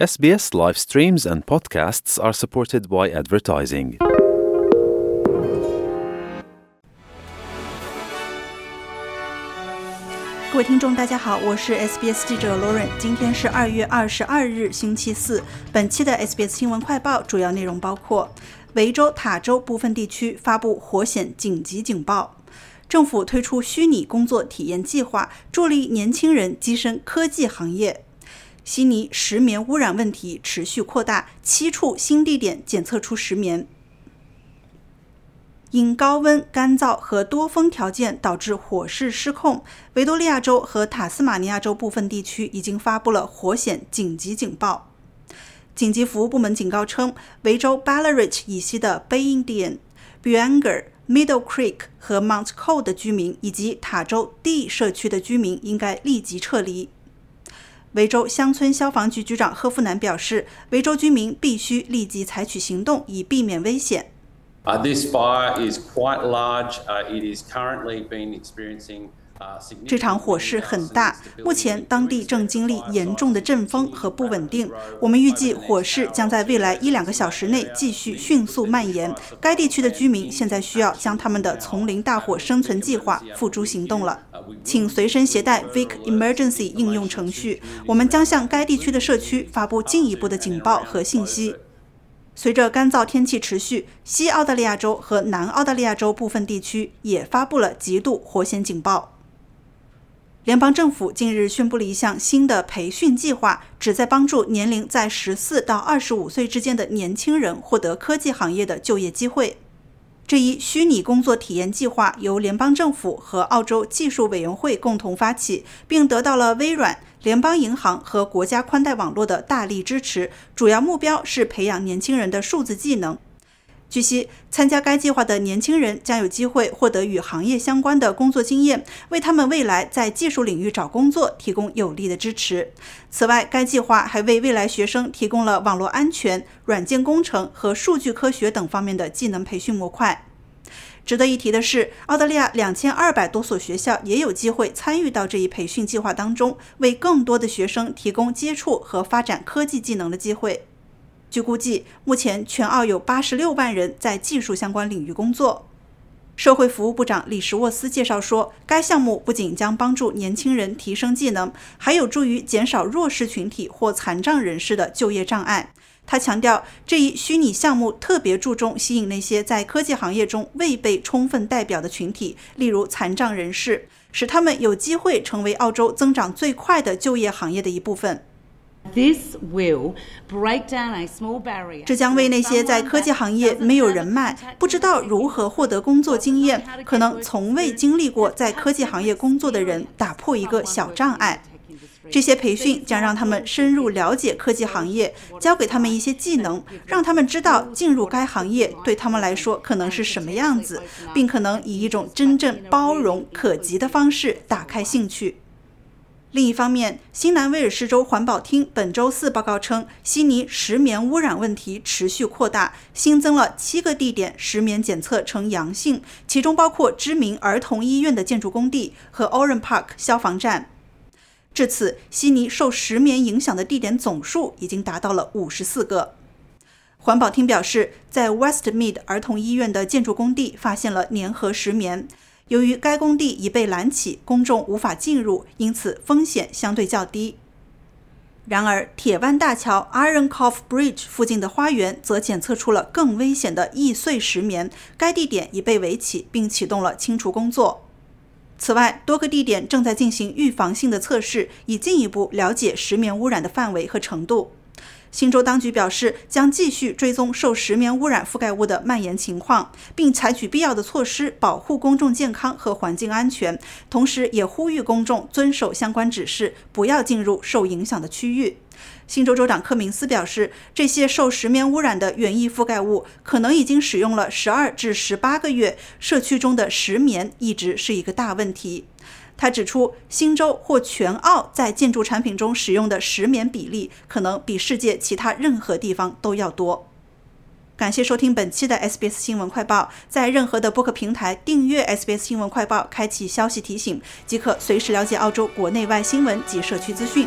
SBS live streams and podcasts are supported by advertising. 各位听众，大家好，我是 SBS 记者 Lauren。今天是二月二十二日，星期四。本期的 SBS 新闻快报主要内容包括：维州塔州部分地区发布火险紧急警报；政府推出虚拟工作体验计划，助力年轻人跻身科技行业；悉尼石棉污染问题持续扩大，七处新地点检测出石棉。因高温、干燥和多风条件导致火势失控，维多利亚州和塔斯马尼亚州部分地区已经发布了火险紧急警报。紧急服务部门警告称，维州 Ballarat 以西的 Bay Indian、Buanger、Middle Creek 和 Mount Cole 的居民以及塔州 D 社区的居民应该立即撤离。维州乡村消防局局长赫夫南表示，维州居民必须立即采取行动，以避免危险。Uh, this fire is quite large. Uh, it is currently been experiencing. uh, 这场火势很大，目前当地正经历严重的阵风和不稳定。我们预计火势将在未来一两个小时内继续迅速蔓延。该地区的居民现在需要将他们的丛林大火生存计划付诸行动了。请随身携带 Vic Emergency 应用程序，我们将向该地区的社区发布进一步的警报和信息。随着干燥天气持续，西澳大利亚州和南澳大利亚州部分地区也发布了极度火险警报。联邦政府近日宣布了一项新的培训计划，旨在帮助年龄在十四到二十五岁之间的年轻人获得科技行业的就业机会。这一虚拟工作体验计划由联邦政府和澳洲技术委员会共同发起，并得到了微软、联邦银行和国家宽带网络的大力支持。主要目标是培养年轻人的数字技能。据悉，参加该计划的年轻人将有机会获得与行业相关的工作经验，为他们未来在技术领域找工作提供有力的支持。此外，该计划还为未来学生提供了网络安全、软件工程和数据科学等方面的技能培训模块。值得一提的是，澳大利亚两千二百多所学校也有机会参与到这一培训计划当中，为更多的学生提供接触和发展科技技能的机会。据估计，目前全澳有八十六万人在技术相关领域工作。社会服务部长李什沃斯介绍说，该项目不仅将帮助年轻人提升技能，还有助于减少弱势群体或残障人士的就业障碍。他强调，这一虚拟项目特别注重吸引那些在科技行业中未被充分代表的群体，例如残障人士，使他们有机会成为澳洲增长最快的就业行业的一部分。This will break down a small barrier. 这将为那些在科技行业没有人脉、不知道如何获得工作经验、可能从未经历过在科技行业工作的人打破一个小障碍。这些培训将让他们深入了解科技行业，教给他们一些技能，让他们知道进入该行业对他们来说可能是什么样子，并可能以一种真正包容、可及的方式打开兴趣。另一方面，新南威尔士州环保厅本周四报告称，悉尼石棉污染问题持续扩大，新增了七个地点石棉检测呈阳性，其中包括知名儿童医院的建筑工地和 Oran Park 消防站。至此，悉尼受石棉影响的地点总数已经达到了五十四个。环保厅表示，在 Westmead 儿童医院的建筑工地发现了粘合石棉。由于该工地已被拦起，公众无法进入，因此风险相对较低。然而，铁湾大桥 Iron Cove Bridge 附近的花园则检测出了更危险的易碎石棉，该地点已被围起，并启动了清除工作。此外，多个地点正在进行预防性的测试，以进一步了解石棉污染的范围和程度。新州当局表示，将继续追踪受石棉污染覆盖物的蔓延情况，并采取必要的措施保护公众健康和环境安全。同时，也呼吁公众遵守相关指示，不要进入受影响的区域。新州州长柯明斯表示，这些受石棉污染的园艺覆盖物可能已经使用了十二至十八个月，社区中的石棉一直是一个大问题。他指出，新州或全澳在建筑产品中使用的石棉比例，可能比世界其他任何地方都要多。感谢收听本期的 SBS 新闻快报，在任何的播客平台订阅 SBS 新闻快报，开启消息提醒，即可随时了解澳洲国内外新闻及社区资讯。